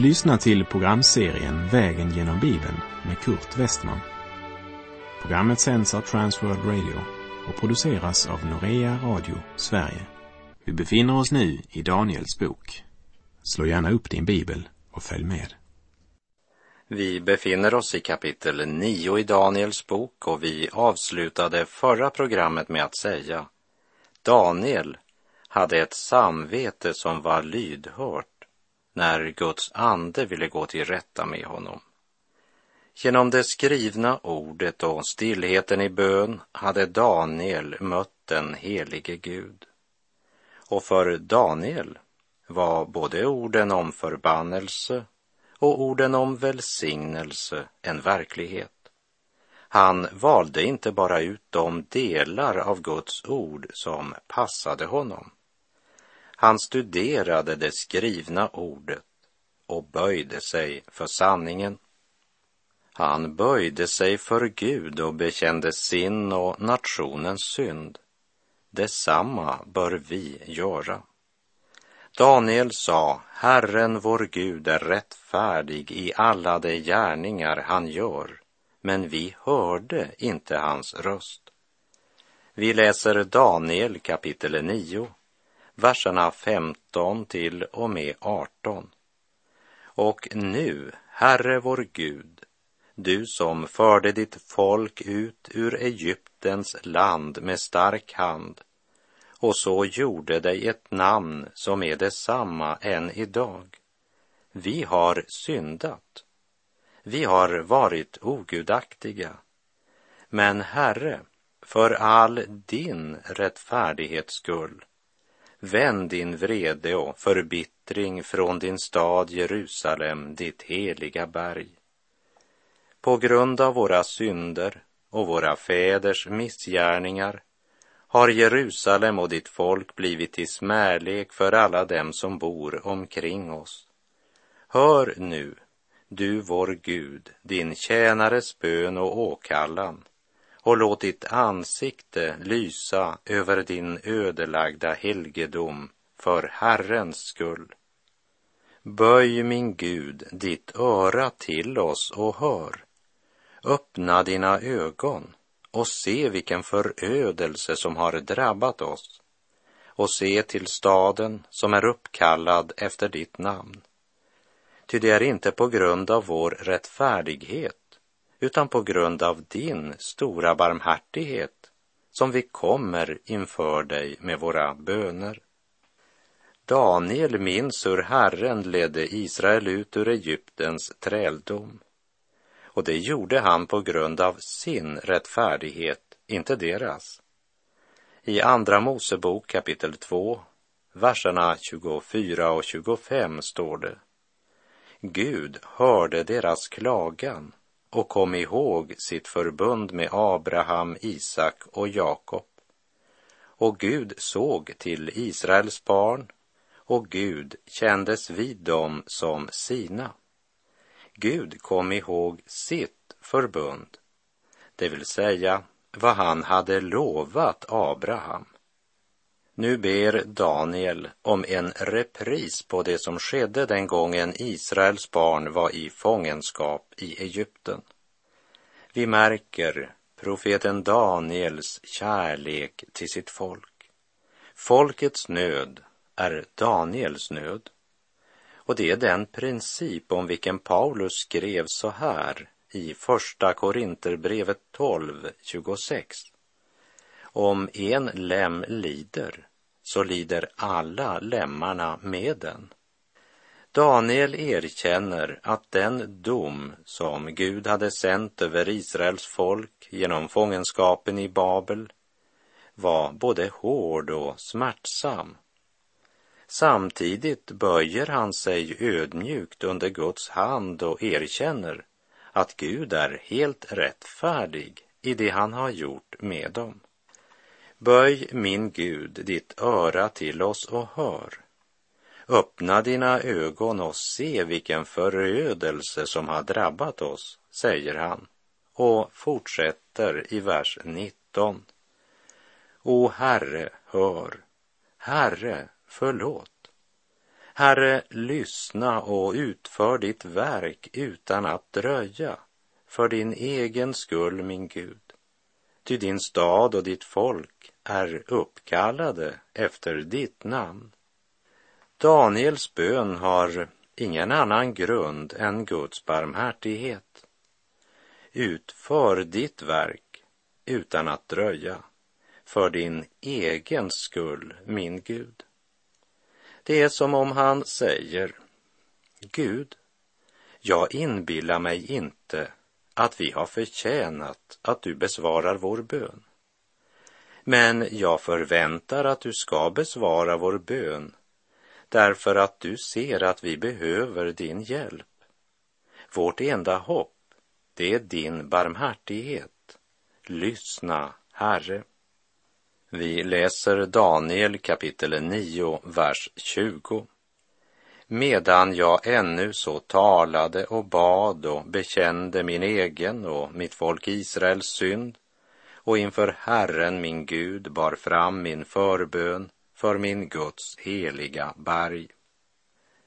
Du lyssnar till programserien Vägen genom Bibeln med Kurt Westman. Programmet sänds av Transworld Radio och produceras av Norea Radio Sverige. Vi befinner oss nu i Daniels bok. Slå gärna upp din bibel och följ med. Vi befinner oss i kapitel 9 i Daniels bok och vi avslutade förra programmet med att säga Daniel hade ett samvete som var lydhört när Guds ande ville gå till rätta med honom. Genom det skrivna ordet och stillheten i bön hade Daniel mött den helige Gud. Och för Daniel var både orden om förbannelse och orden om välsignelse en verklighet. Han valde inte bara ut de delar av Guds ord som passade honom. Han studerade det skrivna ordet och böjde sig för sanningen. Han böjde sig för Gud och bekände sin och nationens synd. Detsamma bör vi göra. Daniel sa, Herren vår Gud är rättfärdig i alla de gärningar han gör, men vi hörde inte hans röst. Vi läser Daniel kapitel 9, verserna 15 till och med 18. Och nu, Herre vår Gud, du som förde ditt folk ut ur Egyptens land med stark hand och så gjorde dig ett namn som är detsamma än idag. Vi har syndat. Vi har varit ogudaktiga. Men Herre, för all din rättfärdighets skull, vänd din vrede och förbittring från din stad Jerusalem, ditt heliga berg. På grund av våra synder och våra fäders missgärningar har Jerusalem och ditt folk blivit till smärlek för alla dem som bor omkring oss. Hör nu, du vår Gud, din tjänares bön och åkallan och låt ditt ansikte lysa över din ödelagda helgedom för Herrens skull. Böj, min Gud, ditt öra till oss och hör. Öppna dina ögon och se vilken förödelse som har drabbat oss och se till staden som är uppkallad efter ditt namn. Ty det är inte på grund av vår rättfärdighet utan på grund av din stora barmhärtighet som vi kommer inför dig med våra böner. Daniel minns hur Herren ledde Israel ut ur Egyptens träldom och det gjorde han på grund av sin rättfärdighet, inte deras. I Andra Mosebok kapitel 2, verserna 24 och 25 står det. Gud hörde deras klagan och kom ihåg sitt förbund med Abraham, Isak och Jakob. Och Gud såg till Israels barn och Gud kändes vid dem som sina. Gud kom ihåg sitt förbund, det vill säga vad han hade lovat Abraham. Nu ber Daniel om en repris på det som skedde den gången Israels barn var i fångenskap i Egypten. Vi märker profeten Daniels kärlek till sitt folk. Folkets nöd är Daniels nöd. Och det är den princip om vilken Paulus skrev så här i Första Korinterbrevet 12, 26. Om en lem lider, så lider alla lemmarna med den. Daniel erkänner att den dom som Gud hade sänt över Israels folk genom fångenskapen i Babel var både hård och smärtsam. Samtidigt böjer han sig ödmjukt under Guds hand och erkänner att Gud är helt rättfärdig i det han har gjort med dem. Böj, min Gud, ditt öra till oss och hör. Öppna dina ögon och se vilken förödelse som har drabbat oss, säger han och fortsätter i vers 19. O Herre, hör. Herre, förlåt. Herre, lyssna och utför ditt verk utan att dröja, för din egen skull, min Gud. Ty din stad och ditt folk är uppkallade efter ditt namn. Daniels bön har ingen annan grund än Guds barmhärtighet. Utför ditt verk utan att dröja, för din egen skull, min Gud. Det är som om han säger, Gud, jag inbillar mig inte att vi har förtjänat att du besvarar vår bön. Men jag förväntar att du ska besvara vår bön därför att du ser att vi behöver din hjälp. Vårt enda hopp, det är din barmhärtighet. Lyssna, Herre. Vi läser Daniel kapitel 9, vers 20. Medan jag ännu så talade och bad och bekände min egen och mitt folk Israels synd och inför Herren min Gud bar fram min förbön för min Guds heliga berg.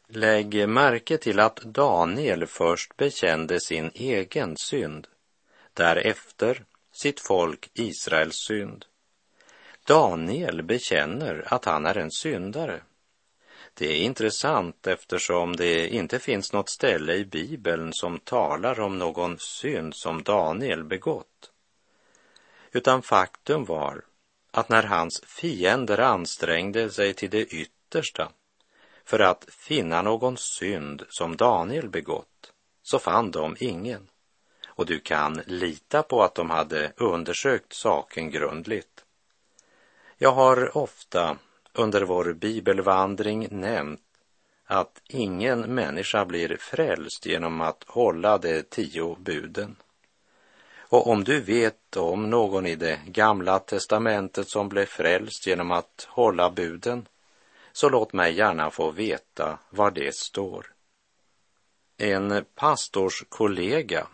Lägg märke till att Daniel först bekände sin egen synd, därefter sitt folk Israels synd. Daniel bekänner att han är en syndare. Det är intressant eftersom det inte finns något ställe i Bibeln som talar om någon synd som Daniel begått. Utan faktum var att när hans fiender ansträngde sig till det yttersta för att finna någon synd som Daniel begått, så fann de ingen. Och du kan lita på att de hade undersökt saken grundligt. Jag har ofta under vår bibelvandring nämnt att ingen människa blir frälst genom att hålla de tio buden. Och om du vet om någon i det gamla testamentet som blev frälst genom att hålla buden, så låt mig gärna få veta var det står. En pastors kollega,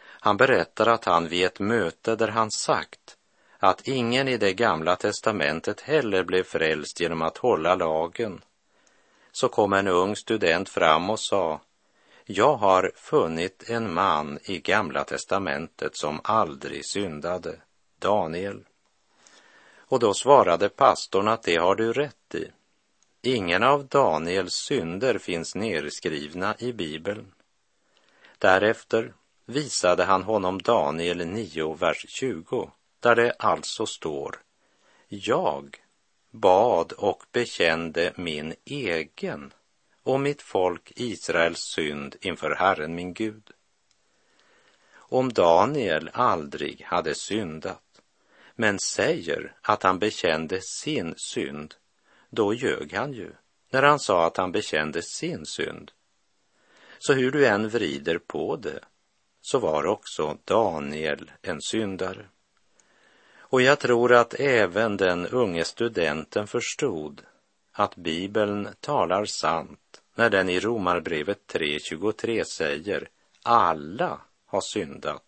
han berättar att han vid ett möte där han sagt att ingen i det gamla testamentet heller blev frälst genom att hålla lagen, så kom en ung student fram och sa jag har funnit en man i Gamla testamentet som aldrig syndade, Daniel. Och då svarade pastorn att det har du rätt i. Ingen av Daniels synder finns nedskrivna i Bibeln. Därefter visade han honom Daniel 9, vers 20, där det alltså står Jag bad och bekände min egen och mitt folk Israels synd inför Herren min Gud. Om Daniel aldrig hade syndat, men säger att han bekände sin synd, då ljög han ju när han sa att han bekände sin synd. Så hur du än vrider på det, så var också Daniel en syndare. Och jag tror att även den unge studenten förstod att Bibeln talar sant när den i Romarbrevet 3.23 säger alla har syndat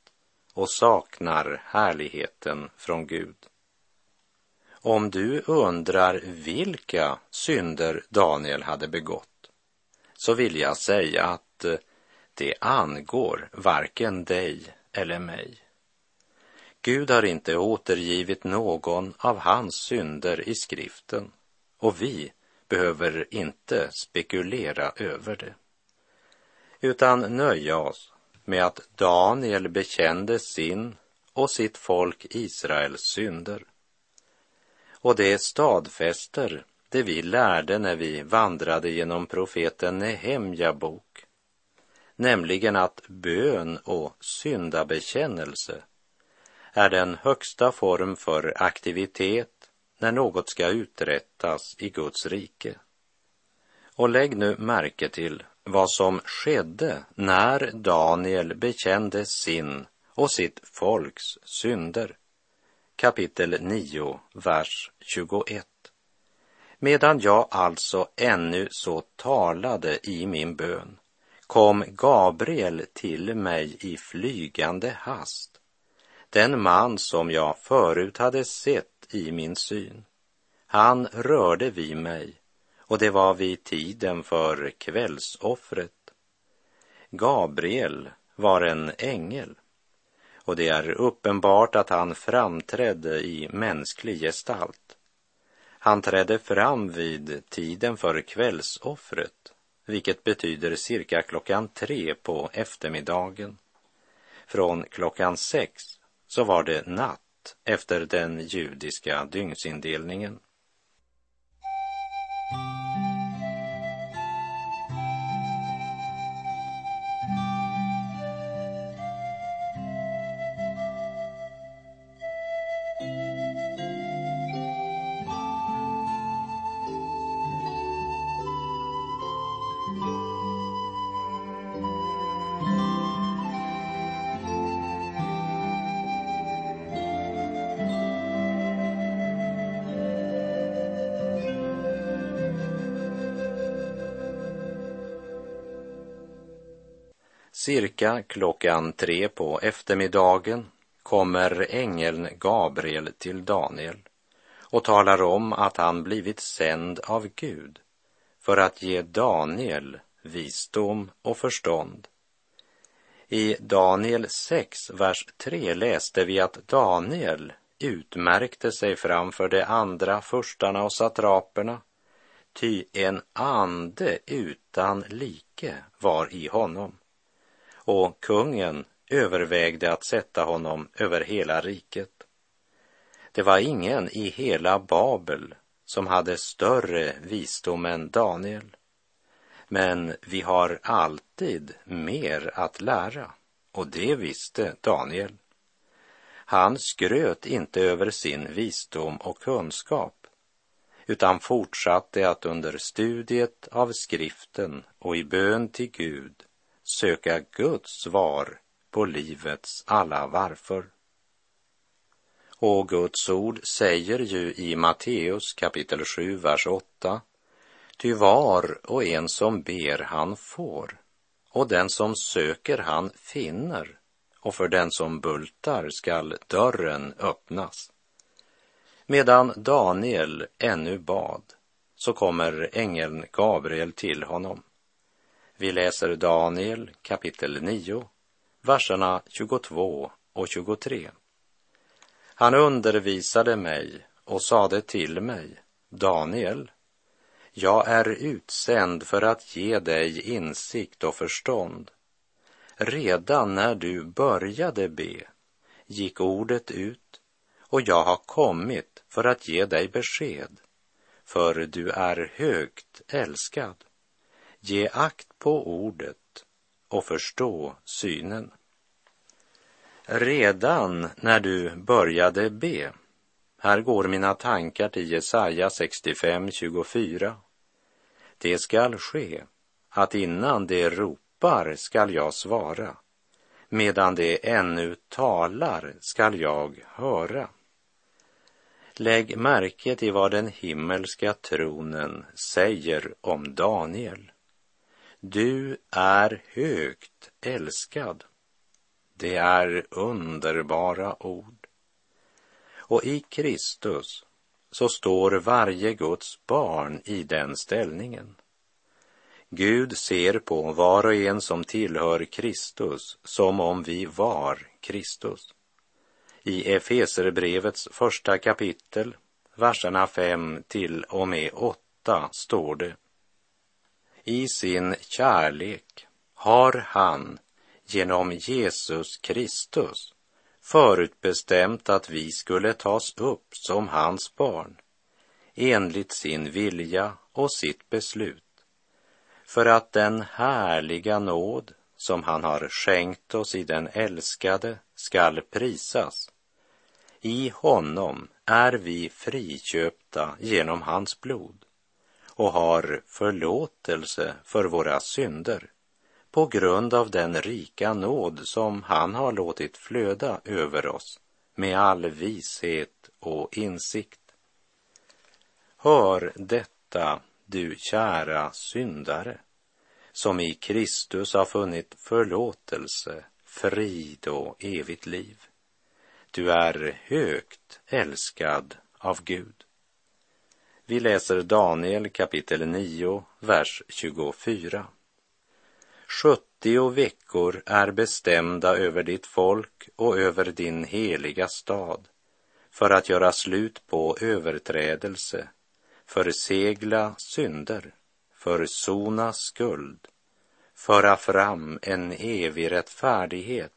och saknar härligheten från Gud. Om du undrar vilka synder Daniel hade begått så vill jag säga att eh, det angår varken dig eller mig. Gud har inte återgivit någon av hans synder i skriften och vi behöver inte spekulera över det, utan nöja oss med att Daniel bekände sin och sitt folk Israels synder. Och det stadfäster det vi lärde när vi vandrade genom profeten Nehemja bok, nämligen att bön och syndabekännelse är den högsta form för aktivitet när något ska uträttas i Guds rike. Och lägg nu märke till vad som skedde när Daniel bekände sin och sitt folks synder. Kapitel 9, vers 21. Medan jag alltså ännu så talade i min bön kom Gabriel till mig i flygande hast, den man som jag förut hade sett i min syn. Han rörde vid mig och det var vid tiden för kvällsoffret. Gabriel var en ängel och det är uppenbart att han framträdde i mänsklig gestalt. Han trädde fram vid tiden för kvällsoffret, vilket betyder cirka klockan tre på eftermiddagen. Från klockan sex så var det natt efter den judiska dygnsindelningen. Vecka klockan tre på eftermiddagen kommer ängeln Gabriel till Daniel och talar om att han blivit sänd av Gud för att ge Daniel visdom och förstånd. I Daniel 6, vers 3 läste vi att Daniel utmärkte sig framför de andra furstarna och satraperna, ty en ande utan like var i honom och kungen övervägde att sätta honom över hela riket. Det var ingen i hela Babel som hade större visdom än Daniel. Men vi har alltid mer att lära och det visste Daniel. Han skröt inte över sin visdom och kunskap utan fortsatte att under studiet av skriften och i bön till Gud söka Guds svar på livets alla varför. Och Guds ord säger ju i Matteus kapitel 7, vers 8. Ty var och en som ber han får, och den som söker han finner, och för den som bultar skall dörren öppnas. Medan Daniel ännu bad, så kommer ängeln Gabriel till honom vi läser Daniel kapitel 9, verserna 22 och 23. Han undervisade mig och sade till mig, Daniel, jag är utsänd för att ge dig insikt och förstånd. Redan när du började be gick ordet ut och jag har kommit för att ge dig besked, för du är högt älskad. Ge akt på ordet och förstå synen. Redan när du började be, här går mina tankar till Jesaja 65.24. Det skall ske att innan det ropar skall jag svara, medan det ännu talar skall jag höra. Lägg märke till vad den himmelska tronen säger om Daniel. Du är högt älskad. Det är underbara ord. Och i Kristus så står varje Guds barn i den ställningen. Gud ser på var och en som tillhör Kristus som om vi var Kristus. I Efeserbrevets första kapitel, verserna 5 till och med 8 står det i sin kärlek har han genom Jesus Kristus förutbestämt att vi skulle tas upp som hans barn enligt sin vilja och sitt beslut för att den härliga nåd som han har skänkt oss i den älskade skall prisas. I honom är vi friköpta genom hans blod och har förlåtelse för våra synder på grund av den rika nåd som han har låtit flöda över oss med all vishet och insikt. Hör detta, du kära syndare, som i Kristus har funnit förlåtelse, frid och evigt liv. Du är högt älskad av Gud. Vi läser Daniel kapitel 9, vers 24. 70 veckor är bestämda över ditt folk och över din heliga stad för att göra slut på överträdelse, försegla synder, försona skuld, föra fram en evig rättfärdighet,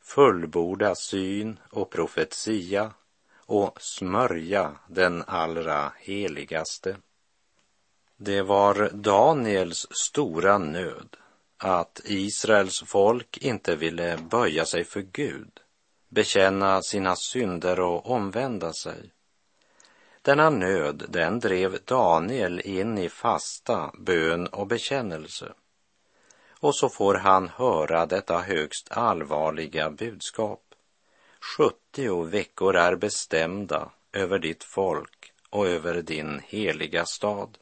fullborda syn och profetia och smörja den allra heligaste. Det var Daniels stora nöd att Israels folk inte ville böja sig för Gud, bekänna sina synder och omvända sig. Denna nöd, den drev Daniel in i fasta, bön och bekännelse. Och så får han höra detta högst allvarliga budskap. 70 veckor är bestämda över ditt folk och över din heliga stad.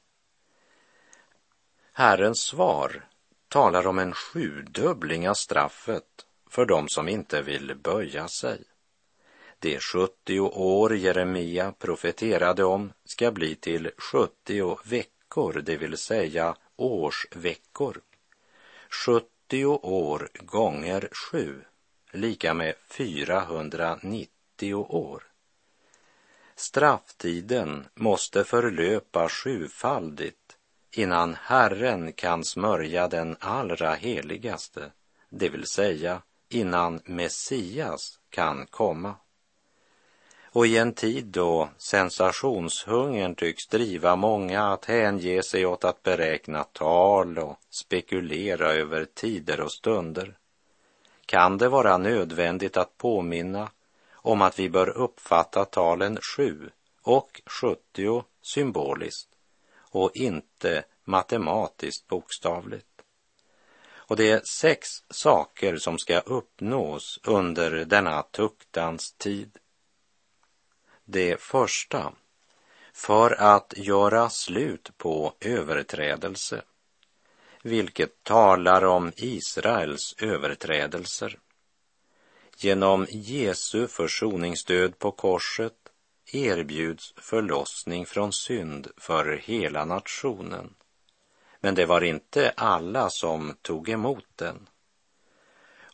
Herrens svar talar om en sjudubbling av straffet för dem som inte vill böja sig. De 70 år Jeremia profeterade om ska bli till 70 veckor, det vill säga årsveckor. 70 år gånger sju lika med 490 år. Strafftiden måste förlöpa sjufaldigt innan Herren kan smörja den allra heligaste, det vill säga innan Messias kan komma. Och i en tid då sensationshungern tycks driva många att hänge sig åt att beräkna tal och spekulera över tider och stunder kan det vara nödvändigt att påminna om att vi bör uppfatta talen sju och 70 symboliskt och inte matematiskt bokstavligt. Och det är sex saker som ska uppnås under denna tuktans tid. Det första, för att göra slut på överträdelse vilket talar om Israels överträdelser. Genom Jesu försoningsdöd på korset erbjuds förlossning från synd för hela nationen. Men det var inte alla som tog emot den.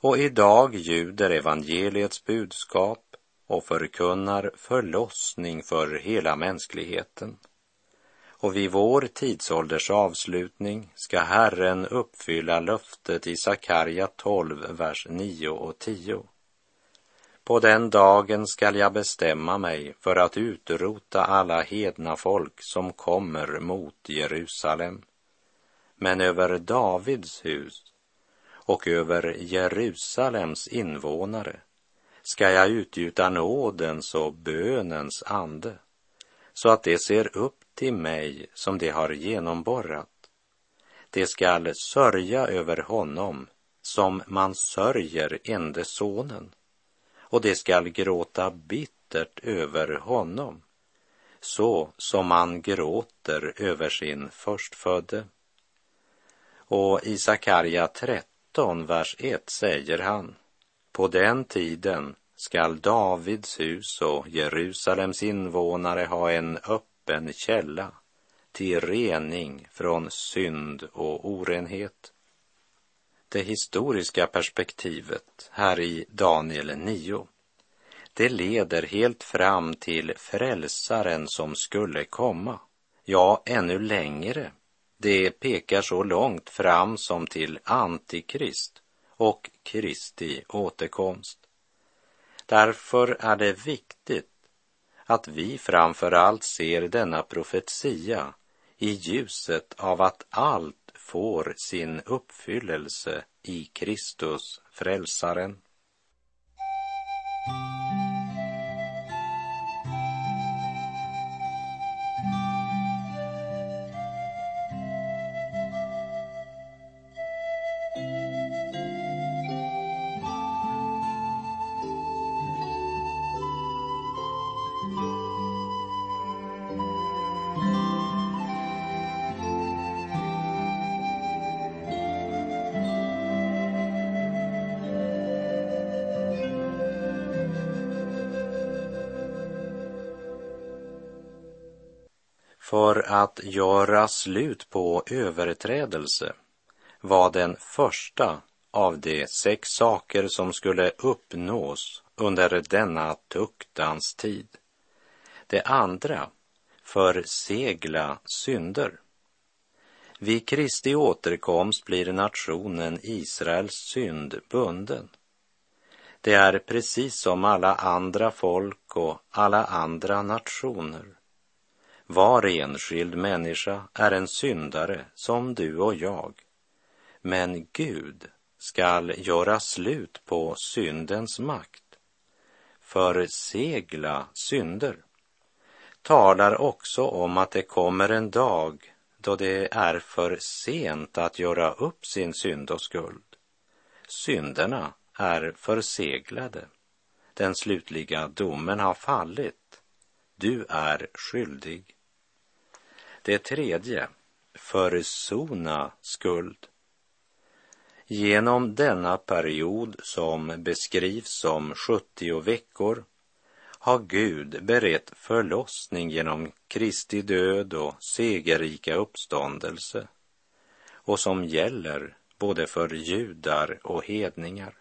Och idag ljuder evangeliets budskap och förkunnar förlossning för hela mänskligheten och vid vår tidsålders avslutning ska Herren uppfylla löftet i Sakarja 12, vers 9 och 10. På den dagen skall jag bestämma mig för att utrota alla hedna folk som kommer mot Jerusalem. Men över Davids hus och över Jerusalems invånare ska jag utgjuta nådens och bönens ande så att de ser upp till mig som de har genomborrat. De skall sörja över honom som man sörjer ende sonen och de skall gråta bittert över honom så som man gråter över sin förstfödde. Och i Sakarja 13, vers 1 säger han, på den tiden skall Davids hus och Jerusalems invånare ha en öppen öppen källa till rening från synd och orenhet. Det historiska perspektivet här i Daniel 9 det leder helt fram till frälsaren som skulle komma. Ja, ännu längre. Det pekar så långt fram som till Antikrist och Kristi återkomst. Därför är det viktigt att vi framför allt ser denna profetia i ljuset av att allt får sin uppfyllelse i Kristus, frälsaren. För att göra slut på överträdelse var den första av de sex saker som skulle uppnås under denna tuktans tid. Det andra, försegla synder. Vid Kristi återkomst blir nationen Israels synd bunden. Det är precis som alla andra folk och alla andra nationer. Var enskild människa är en syndare som du och jag. Men Gud skall göra slut på syndens makt. Försegla synder talar också om att det kommer en dag då det är för sent att göra upp sin synd och skuld. Synderna är förseglade. Den slutliga domen har fallit. Du är skyldig. Det tredje, försona skuld. Genom denna period som beskrivs som 70 veckor har Gud berett förlossning genom Kristi död och segerrika uppståndelse och som gäller både för judar och hedningar,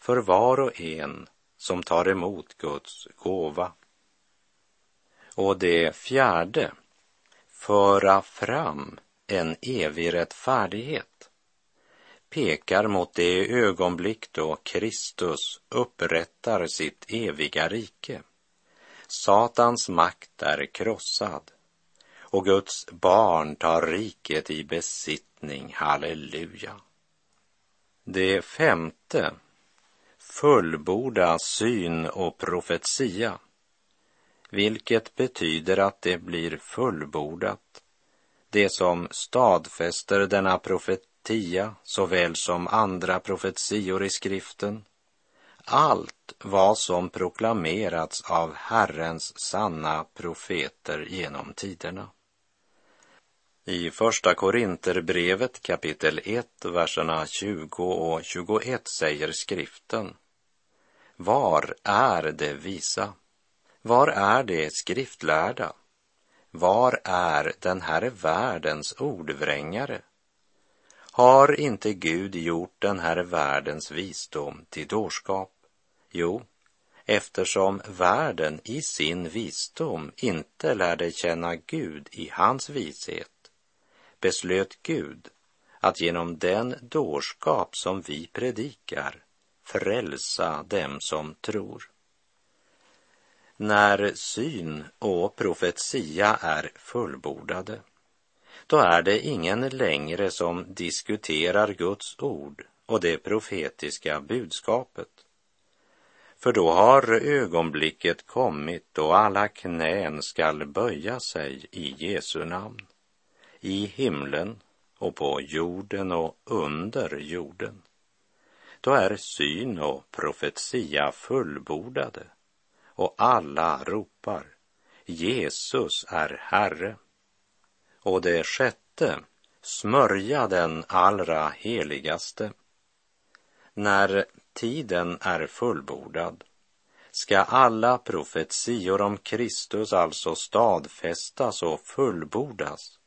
för var och en som tar emot Guds gåva. Och det fjärde, föra fram en evig rättfärdighet pekar mot det ögonblick då Kristus upprättar sitt eviga rike. Satans makt är krossad och Guds barn tar riket i besittning. Halleluja. Det femte, fullborda syn och profetia, vilket betyder att det blir fullbordat, det som stadfäster denna profetia såväl som andra profetior i skriften, allt vad som proklamerats av Herrens sanna profeter genom tiderna. I Första Korinterbrevet kapitel 1, verserna 20 och 21 säger skriften Var är det visa? Var är det skriftlärda? Var är den här världens ordvrängare? Har inte Gud gjort den här världens visdom till dårskap? Jo, eftersom världen i sin visdom inte lärde känna Gud i hans vishet beslöt Gud att genom den dårskap som vi predikar frälsa dem som tror. När syn och profetia är fullbordade, då är det ingen längre som diskuterar Guds ord och det profetiska budskapet. För då har ögonblicket kommit då alla knän skall böja sig i Jesu namn, i himlen och på jorden och under jorden. Då är syn och profetia fullbordade och alla ropar Jesus är Herre. Och det sjätte, smörja den allra heligaste. När tiden är fullbordad ska alla profetior om Kristus alltså stadfästas och fullbordas.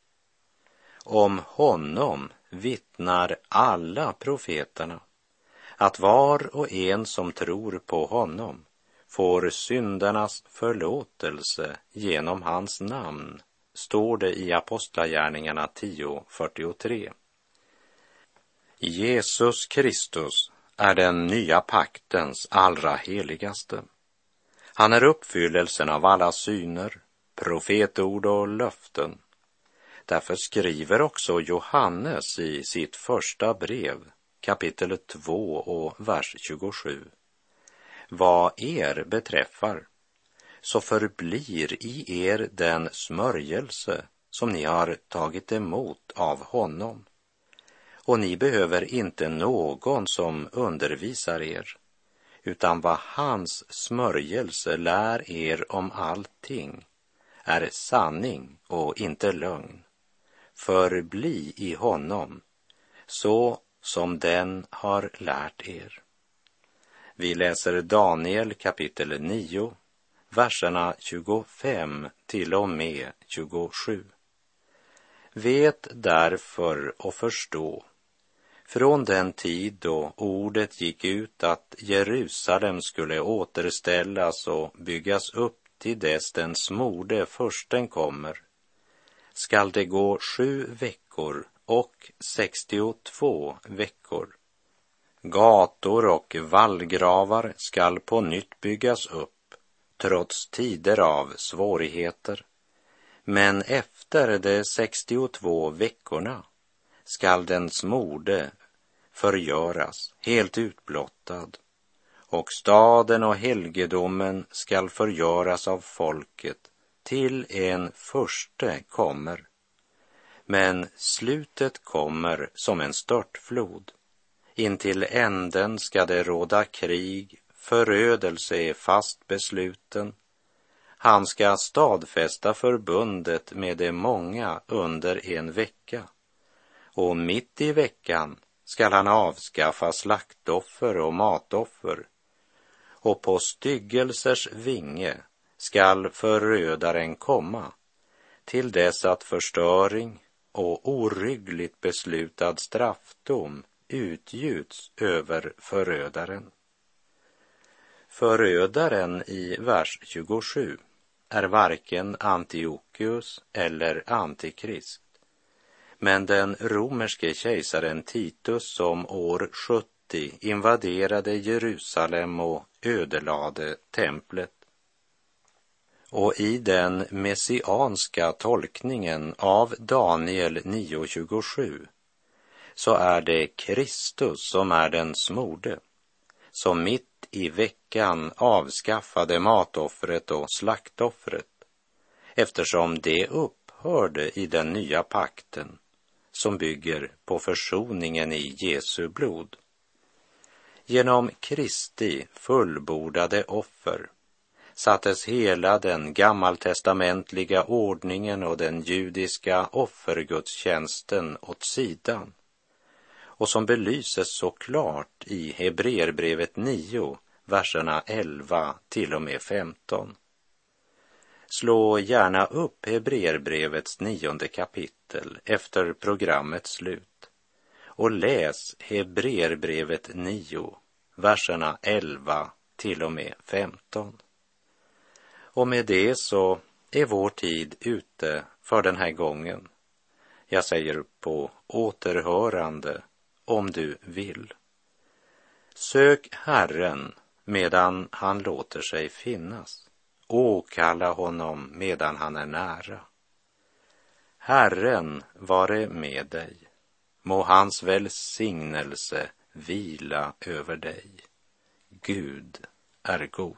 Om honom vittnar alla profeterna att var och en som tror på honom får syndernas förlåtelse genom hans namn, står det i Apostlagärningarna 10.43. Jesus Kristus är den nya paktens allra heligaste. Han är uppfyllelsen av alla syner, profetord och löften. Därför skriver också Johannes i sitt första brev, kapitel 2 och vers 27. Vad er beträffar, så förblir i er den smörjelse som ni har tagit emot av honom och ni behöver inte någon som undervisar er, utan vad hans smörjelse lär er om allting är sanning och inte lögn. Förbli i honom, så som den har lärt er. Vi läser Daniel kapitel 9, verserna 25 till och med 27. Vet därför och förstå från den tid då ordet gick ut att Jerusalem skulle återställas och byggas upp till dess den smorde försten kommer, skall det gå sju veckor och sextiotvå veckor. Gator och vallgravar skall på nytt byggas upp, trots tider av svårigheter. Men efter de sextiotvå veckorna skall den smorde förgöras, helt utblottad, och staden och helgedomen skall förgöras av folket till en förste kommer. Men slutet kommer som en störtflod. Intill änden ska det råda krig, förödelse är fast besluten. Han ska stadfästa förbundet med de många under en vecka och mitt i veckan skall han avskaffa slaktoffer och matoffer och på styggelsers vinge skall förödaren komma till dess att förstöring och oryggligt beslutad straffdom utgjuts över förödaren. Förödaren i vers 27 är varken Antiochus eller Antikrist men den romerske kejsaren Titus som år 70 invaderade Jerusalem och ödelade templet. Och i den messianska tolkningen av Daniel 9.27 så är det Kristus som är den smorde, som mitt i veckan avskaffade matoffret och slaktoffret, eftersom det upphörde i den nya pakten som bygger på försoningen i Jesu blod. Genom Kristi fullbordade offer sattes hela den gammaltestamentliga ordningen och den judiska offergudstjänsten åt sidan och som belyses så klart i Hebreerbrevet 9, verserna 11 till och med 15. Slå gärna upp Hebreerbrevets nionde kapitel efter programmets slut och läs Hebreerbrevet 9, verserna 11 till och med 15. Och med det så är vår tid ute för den här gången. Jag säger på återhörande om du vill. Sök Herren medan han låter sig finnas åkalla honom medan han är nära. Herren vare med dig. Må hans välsignelse vila över dig. Gud är god.